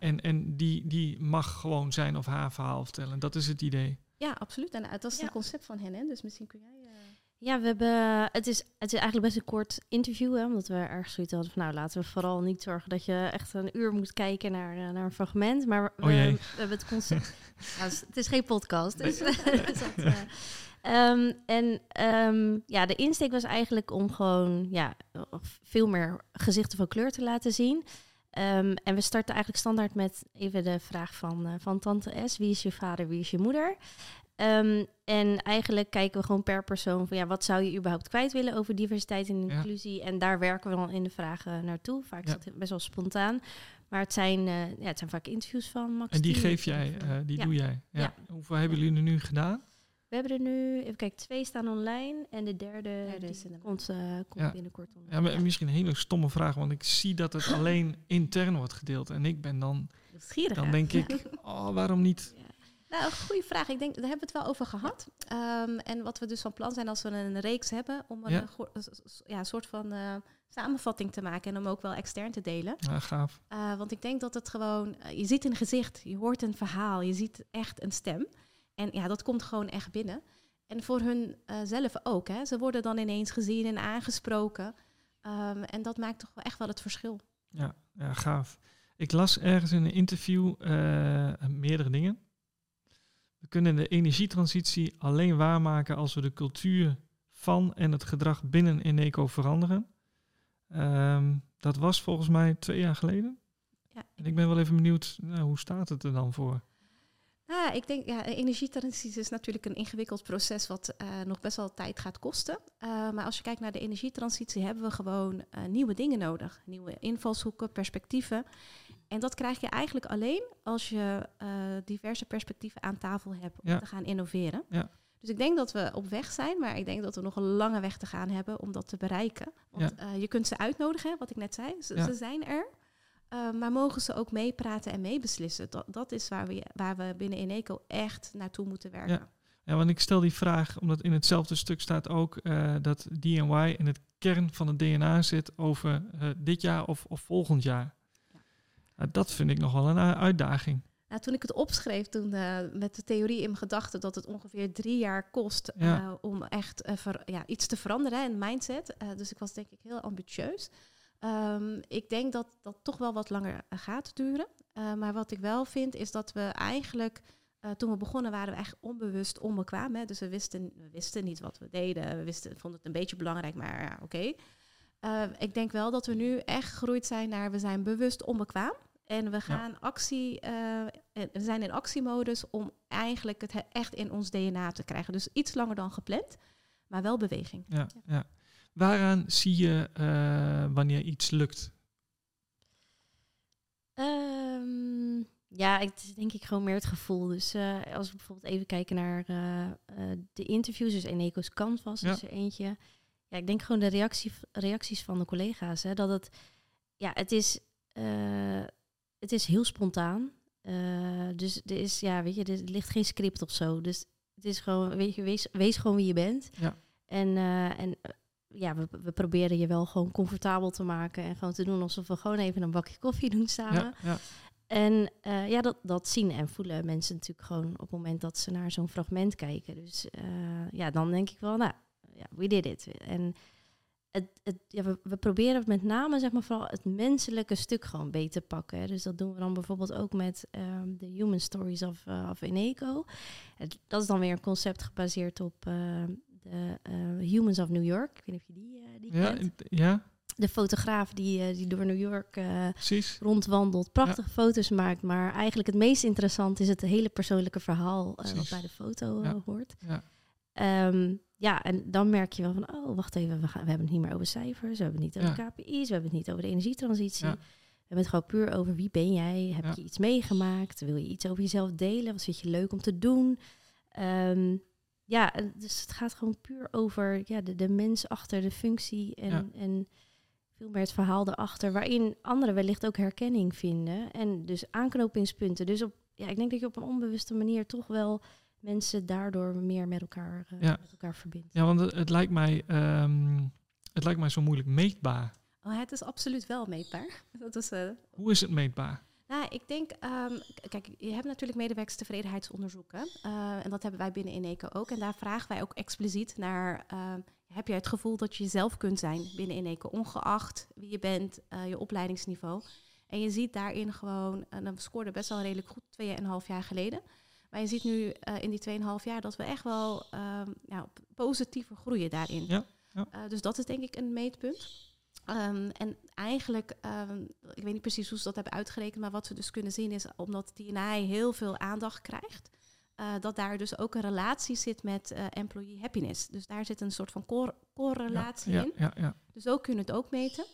En, en die, die mag gewoon zijn of haar verhaal vertellen. Dat is het idee. Ja, absoluut. En eh, dat is Ja. het concept van hen. Hè? Dus misschien kun jij... eh, Ja, we hebben, het, is, het is eigenlijk best een kort interview, hè, omdat we ergens zoiets hadden van, nou, laten we vooral niet zorgen dat je echt een uur moet kijken naar, eh, naar een fragment. Maar we, Oh we hebben het concept. [laughs] Ja, het, is, het is geen podcast, dus, [laughs] dus dat, eh, ehm, en ehm, ja, de insteek was eigenlijk om gewoon ja, veel meer gezichten van kleur te laten zien. Ehm, en we starten eigenlijk standaard met even de vraag van, eh, van tante S. Wie is je vader, wie is je moeder? Ehm, en eigenlijk kijken we gewoon per persoon van ja, wat zou je überhaupt kwijt willen over diversiteit en Ja. inclusie? En daar werken we dan in de vragen naartoe. Vaak Ja. is het best wel spontaan. Maar het zijn, eh, ja, het zijn vaak interviews van Max. En die geef jij, eh, die ja. doe jij. Ja. Hoeveel hebben jullie er nu gedaan? We hebben er nu, even kijken, twee staan online. En de derde, die in de maand. komt, eh, komt Ja. binnenkort online. Ja, maar misschien een hele stomme vraag, want ik zie dat het [laughs] alleen intern wordt gedeeld. En ik ben dan, Nieuwsgierig, dan denk ik, oh, waarom niet? Nou, een goede vraag. Ik denk, daar hebben we het wel over gehad. Ehm, en wat we dus van plan zijn als we een reeks hebben, om een, Ja. eh, ja, soort van eh, samenvatting te maken en om ook wel extern te delen. Ja, gaaf. Eh, want ik denk dat het gewoon, eh, je ziet een gezicht, je hoort een verhaal, je ziet echt een stem. En ja, dat komt gewoon echt binnen. En voor hun eh, zelf ook. Hè. Ze worden dan ineens gezien en aangesproken. Ehm, en dat maakt toch wel echt wel het verschil. Ja, ja, gaaf. Ik las ergens in een interview eh, meerdere dingen. We kunnen de energietransitie alleen waarmaken als we de cultuur van en het gedrag binnen Eneco veranderen. Ehm, dat was volgens mij twee jaar geleden. Ja. En ik ben wel even benieuwd, nou, hoe staat het er dan voor? Ja, ik denk, ja, energietransitie is natuurlijk een ingewikkeld proces wat eh, nog best wel tijd gaat kosten. Eh, maar als je kijkt naar de energietransitie, hebben we gewoon eh, nieuwe dingen nodig. Nieuwe invalshoeken, perspectieven. En dat krijg je eigenlijk alleen als je diverse perspectieven aan tafel hebt om Ja. te gaan innoveren. Ja. Dus ik denk dat we op weg zijn, maar ik denk dat we nog een lange weg te gaan hebben om dat te bereiken. Want je kunt ze uitnodigen, wat ik net zei. Ze zijn er. Uh, maar mogen ze ook meepraten en meebeslissen? Dat, dat is waar we, waar we binnen Eneco echt naartoe moeten werken. Ja. Ja, want ik stel die vraag omdat in hetzelfde stuk staat ook uh, dat DNY in het kern van het DNA zit over uh, dit jaar of, of volgend jaar. Ja. Dat vind ik nog wel een uitdaging. Nou, toen ik het opschreef, toen uh, met de theorie in mijn gedachten dat het ongeveer drie jaar kost ja. uh, om echt uh, ver, ja, iets te veranderen in mindset. dus ik was denk ik heel ambitieus. Um, ik denk dat dat toch wel wat langer gaat duren. Uh, maar wat ik wel vind is dat we eigenlijk, uh, toen we begonnen, waren we eigenlijk onbewust onbekwaam. Hè? Dus we wisten, we wisten niet wat we deden. We wisten, vonden het een beetje belangrijk, maar ja, oké. Okay. Uh, ik denk wel dat we nu echt gegroeid zijn naar we zijn bewust onbekwaam. En we gaan ja. actie, we zijn in actiemodus om eigenlijk het echt in ons DNA te krijgen. Dus iets langer dan gepland, maar wel beweging. Ja, ja. Waaraan zie je uh, wanneer iets lukt? Um, ja, het is denk ik gewoon meer het gevoel. Dus uh, als we bijvoorbeeld even kijken naar uh, de interviews, dus Eneco's Canvas ja. is er eentje. Ja, ik denk gewoon de reactie, reacties van de collega's. Hè, dat het, ja, het is, het is heel spontaan. dus er is, ja, weet je, er ligt geen script of zo. Dus het is gewoon, weet je, wees, wees gewoon wie je bent. Ja. En, en ja, we, we proberen je wel gewoon comfortabel te maken en gewoon te doen alsof we gewoon even een bakje koffie doen samen. Ja, ja. En uh, ja, dat, dat zien en voelen mensen natuurlijk gewoon op het moment dat ze naar zo'n fragment kijken. Dus uh, ja, dan denk ik wel, nou, ja, we did it. En het, het, ja, we, we proberen met name zeg maar vooral het menselijke stuk gewoon beter pakken. Hè. Dus dat doen we dan bijvoorbeeld ook met um, de Human Stories of, uh, of Eneco. Het, dat is dan weer een concept gebaseerd op uh, de Humans of New York. Ik weet niet of je die, die ja, kent. Ja, de fotograaf die, uh, die door New York Precies. rondwandelt, prachtige ja. foto's maakt. Maar eigenlijk het meest interessant is het hele persoonlijke verhaal wat bij de foto ja. hoort. Ja. Um, ja, en dan merk je wel van, oh, wacht even, we, gaan, we hebben het niet meer over cijfers, we hebben het niet over ja. KPI's, we hebben het niet over de energietransitie. We hebben het gewoon puur over wie ben jij, heb je iets meegemaakt, wil je iets over jezelf delen, wat vind je leuk om te doen. Um, ja, dus het gaat gewoon puur over ja, de, de mens achter de functie en, ja. en veel meer het verhaal erachter, waarin anderen wellicht ook herkenning vinden en dus aanknopingspunten. Dus op, ja, ik denk dat je op een onbewuste manier toch wel mensen daardoor meer met elkaar, uh, ja. met elkaar verbindt. Ja, want het, het lijkt mij, um, het lijkt mij zo moeilijk meetbaar. Oh, het is absoluut wel meetbaar. [laughs] Dat is, uh, Hoe is het meetbaar? Nou, ik denk, um, kijk, je hebt natuurlijk medewerkerstevredenheidsonderzoeken. Uh, en dat hebben wij binnen Eneco ook. En daar vragen wij ook expliciet naar, uh, heb je het gevoel dat je jezelf kunt zijn binnen Eneco, ongeacht wie je bent, uh, je opleidingsniveau. En je ziet daarin gewoon, en dan scoorde best wel redelijk goed, tweeënhalf jaar geleden. Maar je ziet nu in die 2,5 jaar dat we echt wel um, ja, positiever groeien daarin. Ja, ja. dus dat is denk ik een meetpunt. Ehm, en eigenlijk, ehm, ik weet niet precies hoe ze dat hebben uitgerekend, maar wat we dus kunnen zien is, omdat DNA heel veel aandacht krijgt, uh, dat daar dus ook een relatie zit met uh, employee happiness. Dus daar zit een soort van cor correlatie ja, in. Ja, ja, dus ook kunnen het ook meten.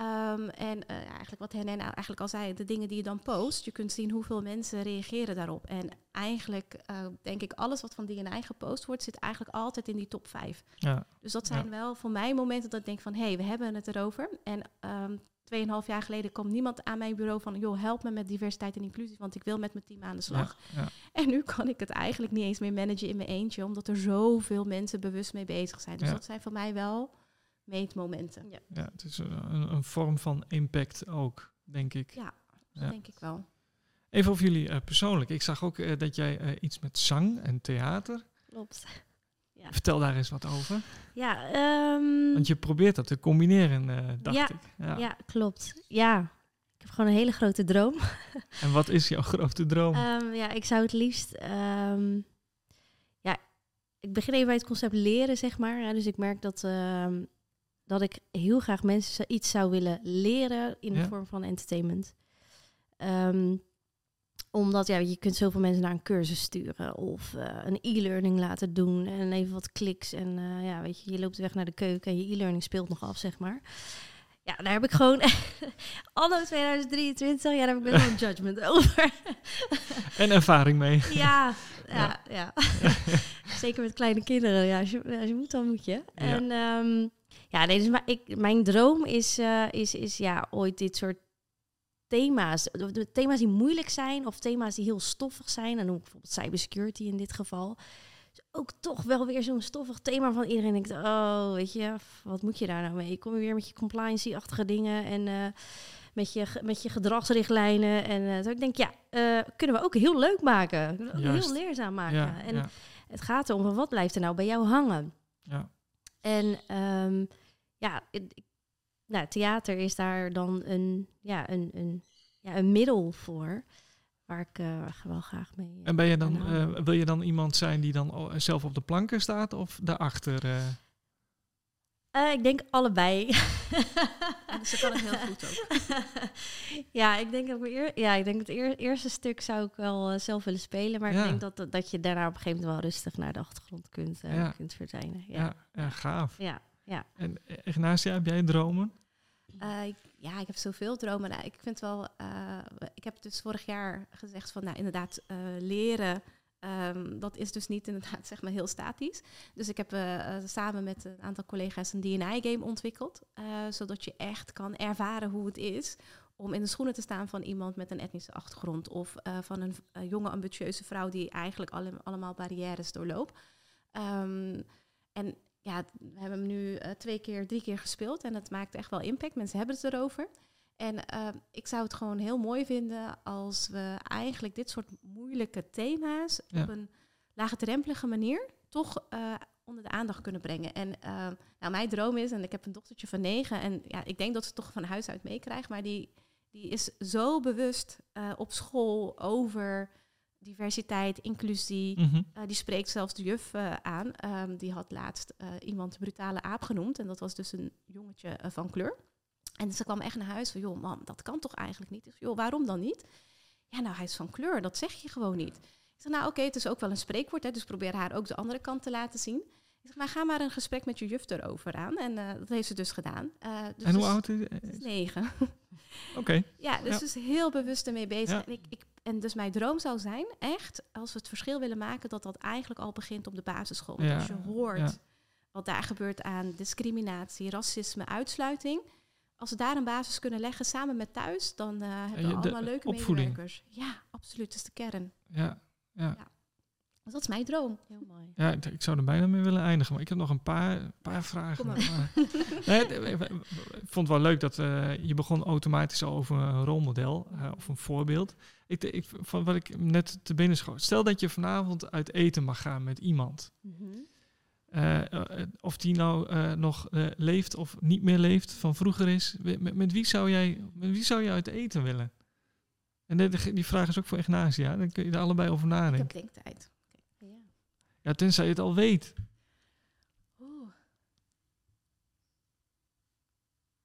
Um, en uh, eigenlijk wat Hennen nou eigenlijk al zei, de dingen die je dan post, je kunt zien hoeveel mensen reageren daarop. En eigenlijk denk ik, alles wat van DNA gepost wordt, zit eigenlijk altijd in die top 5. Ja. Dus dat zijn wel voor mij momenten dat ik denk van, hé, hey, we hebben het erover. En um, tweeënhalf jaar geleden kwam niemand aan mijn bureau van... joh, help me met diversiteit en inclusie, want ik wil met mijn team aan de slag. Ja, ja. En nu kan ik het eigenlijk niet eens meer managen in mijn eentje... omdat er zoveel mensen bewust mee bezig zijn. Dus Ja. dat zijn voor mij wel meetmomenten. Ja, ja, het is een, een vorm van impact ook, denk ik. dat Ja. denk ik wel. Even over jullie eh, persoonlijk. Ik zag ook eh, dat jij eh, iets met zang en theater. Klopt. [laughs] Ja. Vertel daar eens wat over. Ja, ehm, Want je probeert dat te combineren, eh, dacht Ja, ik. Ja. ja, klopt. Ja, ik heb gewoon een hele grote droom. [laughs] En wat is jouw grote droom? Ehm, ja, ik zou het liefst. ehm, ja, ik begin even bij het concept leren, zeg maar. Ja, dus ik merk dat, ehm, dat ik heel graag mensen iets zou willen leren in de Ja. vorm van entertainment. Ehm, omdat ja, je kunt zoveel mensen naar een cursus sturen of eh, een e-learning laten doen en even wat kliks. En eh, ja, weet je, je loopt weg naar de keuken en je e-learning speelt nog af, zeg maar. Ja, daar heb ik gewoon [laughs] anno 2023, ja, daar heb ik best wel een [laughs] judgment over. En ervaring mee. Ja, ja, [laughs] ja. Zeker met kleine kinderen. Ja, als je, als je moet, dan moet je. En ehm, ja, nee, dus maar ik, mijn droom is, eh, is, is ja, ooit dit soort thema's. Thema's die moeilijk zijn of thema's die heel stoffig zijn. Dan noem ik bijvoorbeeld cybersecurity in dit geval. Dus ook toch wel weer zo'n stoffig thema van iedereen denkt, oh, weet je, wat moet je daar nou mee? Kom je weer met je compliancy-achtige dingen en eh, met, je, met je gedragsrichtlijnen. En eh, dus ik denk, ja, kunnen we ook heel leuk maken. Heel leerzaam maken. Ja, en ja, het gaat erom, van wat blijft er nou bij jou hangen? ja. En ehm, ja, ik- nou, theater is daar dan een, ja, een, een, ja, een middel voor. Waar ik eh, wel graag mee. eh, En ben je dan, eh, wil je dan iemand zijn die dan o- zelf op de planken staat of daarachter? eh? Eh, ik denk allebei. Ze kan het heel [laughs] goed ook. ja, ik denk, dat we eer, ja, ik denk het eer- eerste stuk zou ik wel zelf willen spelen. Maar Ja. ik denk dat, dat- dat je daarna op een gegeven moment wel rustig naar de achtergrond kunt, eh, Ja. kunt verdwijnen. Ja, Ja, ja, gaaf. ja, ja. En Ignacia, heb jij dromen? Eh, ik- ja, ik heb zoveel dromen. Nou, ik vind wel, eh, ik heb dus vorig jaar gezegd van, nou inderdaad, eh, leren, ehm, dat is dus niet inderdaad [laughs] zeg maar heel statisch. Dus ik heb samen met een aantal collega's een DNA-game ontwikkeld, zodat je echt kan ervaren hoe het is om in de schoenen te staan van iemand met een etnische achtergrond of van een jonge ambitieuze vrouw die eigenlijk alle, allemaal barrières doorloopt. Ehm, en ja, we hebben hem nu eh, twee keer, drie keer gespeeld en het maakt echt wel impact. Mensen hebben het erover. En eh, ik zou het gewoon heel mooi vinden als we eigenlijk dit soort moeilijke thema's Ja. op een laagdrempelige manier toch eh, onder de aandacht kunnen brengen. En eh, nou, mijn droom is, en ik heb een dochtertje van negen, en ja, ik denk dat ze het toch van huis uit meekrijgt, maar die, die is zo bewust eh, op school over diversiteit, inclusie, Mhm. eh, die spreekt zelfs de juf eh, aan. Ehm, die had laatst eh, iemand brutale aap genoemd. En dat was dus een jongetje van kleur. En ze kwam echt naar huis van, joh, mam, dat kan toch eigenlijk niet? Ik joh, waarom dan niet? Ja, nou, hij is van kleur, dat zeg je gewoon niet. Ik zeg, nou, oké, het is ook wel een spreekwoord, hè, dus probeer haar ook de andere kant te laten zien. Ik zeg, maar ga maar een gesprek met je juf erover aan. En dat heeft ze dus gedaan. Dus en hoe dus- oud is ze is negen. Oké, [laughs] Ja, dus Ja. dus heel bewust ermee bezig. Ja. En, ik, ik, en dus mijn droom zou zijn, echt, als we het verschil willen maken, dat dat eigenlijk al begint op de basisschool. Ja, Als je hoort ja. wat daar gebeurt aan discriminatie, racisme, uitsluiting. Als we daar een basis kunnen leggen samen met thuis, dan eh, hebben we allemaal leuke opvoeding. medewerkers. Ja, absoluut. Dat is de kern. ja. ja. Dat is mijn droom. Heel mooi. Ja, ik, ik zou er bijna mee willen eindigen, maar ik heb nog een paar, paar vragen. Kom maar. Nee, ik vond het wel leuk dat eh, je begon automatisch al over een rolmodel eh, of een voorbeeld. Ik, ik, van wat ik net te binnen schoot. Stel dat je vanavond uit eten mag gaan met iemand. Mhm. Eh, of die nou nog leeft of niet meer leeft, van vroeger is. Met, met wie zou jij met wie zou je uit eten willen? En die vraag is ook voor Ignacia. Dan kun je er allebei over Ik nadenken. heb denktijd. Ja. Tenzij je het al weet. Oeh.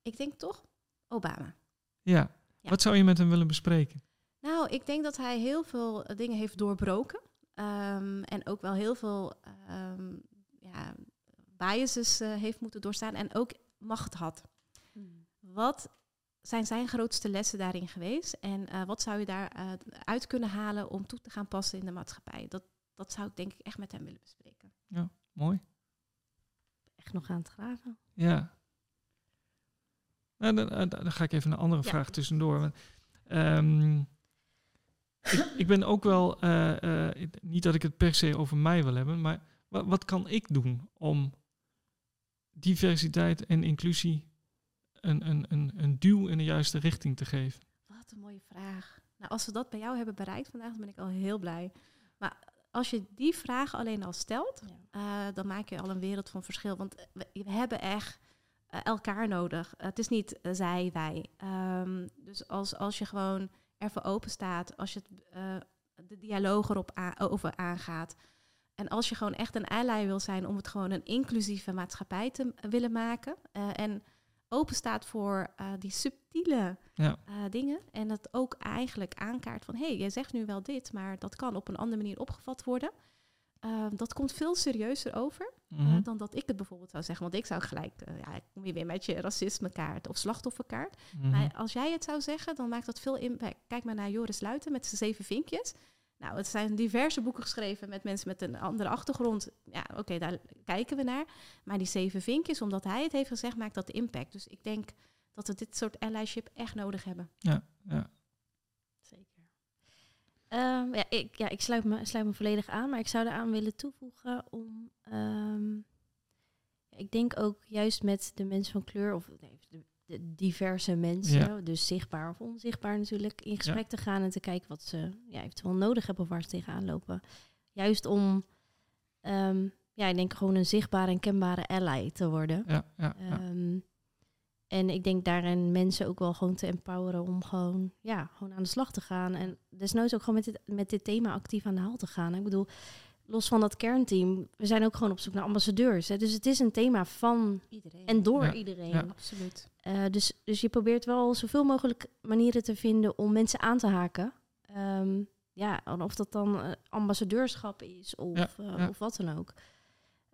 Ik denk toch Obama. Ja. Ja. Wat zou je met hem willen bespreken? Nou, ik denk dat hij heel veel eh, dingen heeft doorbroken. Ehm, en ook wel heel veel ehm, ja, biases eh, heeft moeten doorstaan. En ook macht had. Wat zijn zijn grootste lessen daarin geweest? En eh, wat zou je daaruit uit kunnen halen om toe te gaan passen in de maatschappij? Dat, dat zou ik denk ik echt met hem willen bespreken. Mooi. Echt nog aan het graven. Ja. Nou, dan, dan- dan ga ik even een andere Ja. vraag tussendoor. Want, ehm, ik, ik ben ook wel, eh, eh, niet dat ik het per se over mij wil hebben, maar wat, wat kan ik doen om diversiteit en inclusie een, een, een, een duw in de juiste richting te geven? Wat een mooie vraag. Nou, als we dat bij jou hebben bereikt vandaag, dan ben ik al heel blij. Als je die vraag alleen al stelt, eh, dan maak je al een wereld van verschil. Want we, we hebben echt eh, elkaar nodig. het is niet eh, zij, wij. Ehm, dus als, als je gewoon ervoor open staat, als je het, de dialoog erop over aangaat. En als je gewoon echt een ally wil zijn om het gewoon een inclusieve maatschappij te willen maken. en open staat voor eh, die subtiele Ja. eh, dingen. En dat ook eigenlijk aankaart van... hé, hey, jij zegt nu wel dit, maar dat kan op een andere manier opgevat worden. Eh, dat komt veel serieuzer over eh, Mhm. dan dat ik het bijvoorbeeld zou zeggen. Want ik zou gelijk, ja, kom je weer met je racismekaart of slachtofferkaart. Mhm. Maar als jij het zou zeggen, dan maakt dat veel impact. Kijk maar naar Joris Luiten met zijn zeven vinkjes. Nou, het zijn diverse boeken geschreven met mensen met een andere achtergrond. Ja, oké, daar kijken we naar. Maar die zeven vinkjes, omdat hij het heeft gezegd, maakt dat impact. Dus ik denk dat we dit soort allyship echt nodig hebben. ja, ja. Zeker. Ehm, ja, ik, ja, ik sluit me, sluit me volledig aan, maar ik zou eraan willen toevoegen om. ehm, ja, ik denk ook juist met de mensen van kleur, of nee, de, diverse mensen, Ja. dus zichtbaar of onzichtbaar natuurlijk, in gesprek te gaan en te kijken wat ze ja, eventueel nodig hebben of waar ze tegenaan lopen. Juist om, ehm, ja, ik denk gewoon een zichtbare en kenbare ally te worden. ja, ja, ja. Ehm, en ik denk daarin mensen ook wel gewoon te empoweren om gewoon, ja, gewoon aan de slag te gaan. En desnoods ook gewoon met dit, met dit thema actief aan de haal te gaan. Ik bedoel, los van dat kernteam, we zijn ook gewoon op zoek naar ambassadeurs. Hè? Dus het is een thema van Iedereen. en door Ja, iedereen. ja. Absoluut. Eh, dus, dus je probeert wel zoveel mogelijk manieren te vinden om mensen aan te haken. Ehm, ja, en of dat dan eh, ambassadeurschap is of, Ja, eh, ja. of wat dan ook.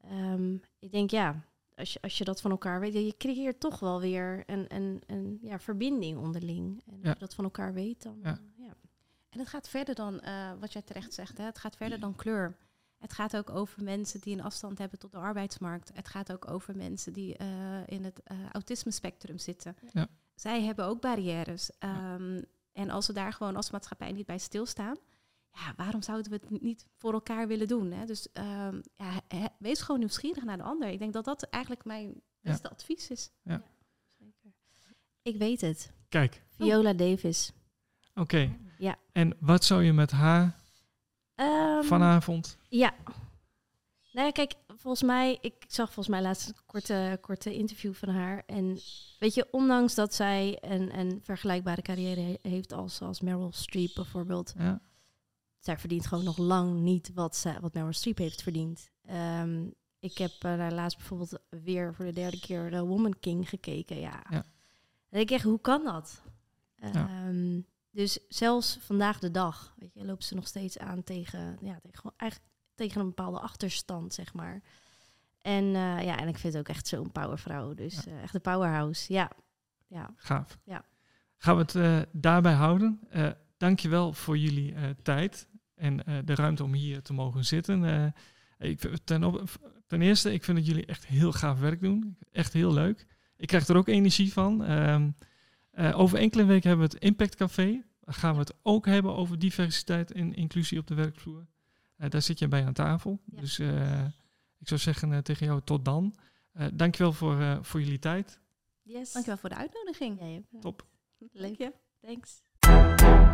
Ehm, ik denk ja, als je, als je dat van elkaar weet, je creëert toch wel weer een, een, een ja, verbinding onderling. En Ja. als je dat van elkaar weet, dan Ja. ja. En het gaat verder dan, eh, wat jij terecht zegt, hè? het gaat verder dan kleur. Het gaat ook over mensen die een afstand hebben tot de arbeidsmarkt. Het gaat ook over mensen die eh, in het eh, autisme-spectrum zitten. Ja. Zij hebben ook barrières. Ehm, en als we daar gewoon als maatschappij niet bij stilstaan, ja, waarom zouden we het niet voor elkaar willen doen? Hè? Dus ehm, ja, he- wees gewoon nieuwsgierig naar de ander. Ik denk dat dat eigenlijk mijn beste advies is. Zeker. Ik weet het. Kijk, Viola Davis. oké. Ja. En wat zou je met haar Ehm, vanavond? Ja. Nou ja, kijk, volgens mij, ik zag volgens mij laatst een korte, korte interview van haar. En weet je, ondanks dat zij een, een vergelijkbare carrière he- heeft als, als Meryl Streep bijvoorbeeld, Ja, zij verdient gewoon nog lang niet wat, zij, wat Meryl Streep heeft verdiend. Ehm, ik heb daar laatst bijvoorbeeld weer voor de derde keer de Woman King gekeken. Ja. Ja. En ik echt, hoe kan dat? Ja. Dus zelfs vandaag de dag, weet je, loopt ze nog steeds aan tegen, ja, tegen, eigenlijk tegen een bepaalde achterstand, zeg maar. En eh, ja, en ik vind het ook echt zo'n powervrouw. Dus eh, echt een powerhouse. Ja, ja. gaaf. Ja. Gaan we het eh, daarbij houden. Eh dankjewel voor jullie tijd en de ruimte om hier te mogen zitten. Ik, ten, op- ten eerste, ik vind dat jullie echt heel gaaf werk doen. Echt heel leuk. Ik krijg er ook energie van. Ehm, eh, over enkele weken hebben we het Impact Café. Daar gaan we het ook hebben over diversiteit en inclusie op de werkvloer. Eh, daar zit je bij aan tafel. Ja. Dus eh, ik zou zeggen eh, tegen jou tot dan. Eh dankjewel voor, eh, voor jullie tijd. Yes. Dankjewel voor de uitnodiging. Ook. Top. Leuk. Dank je. Thanks.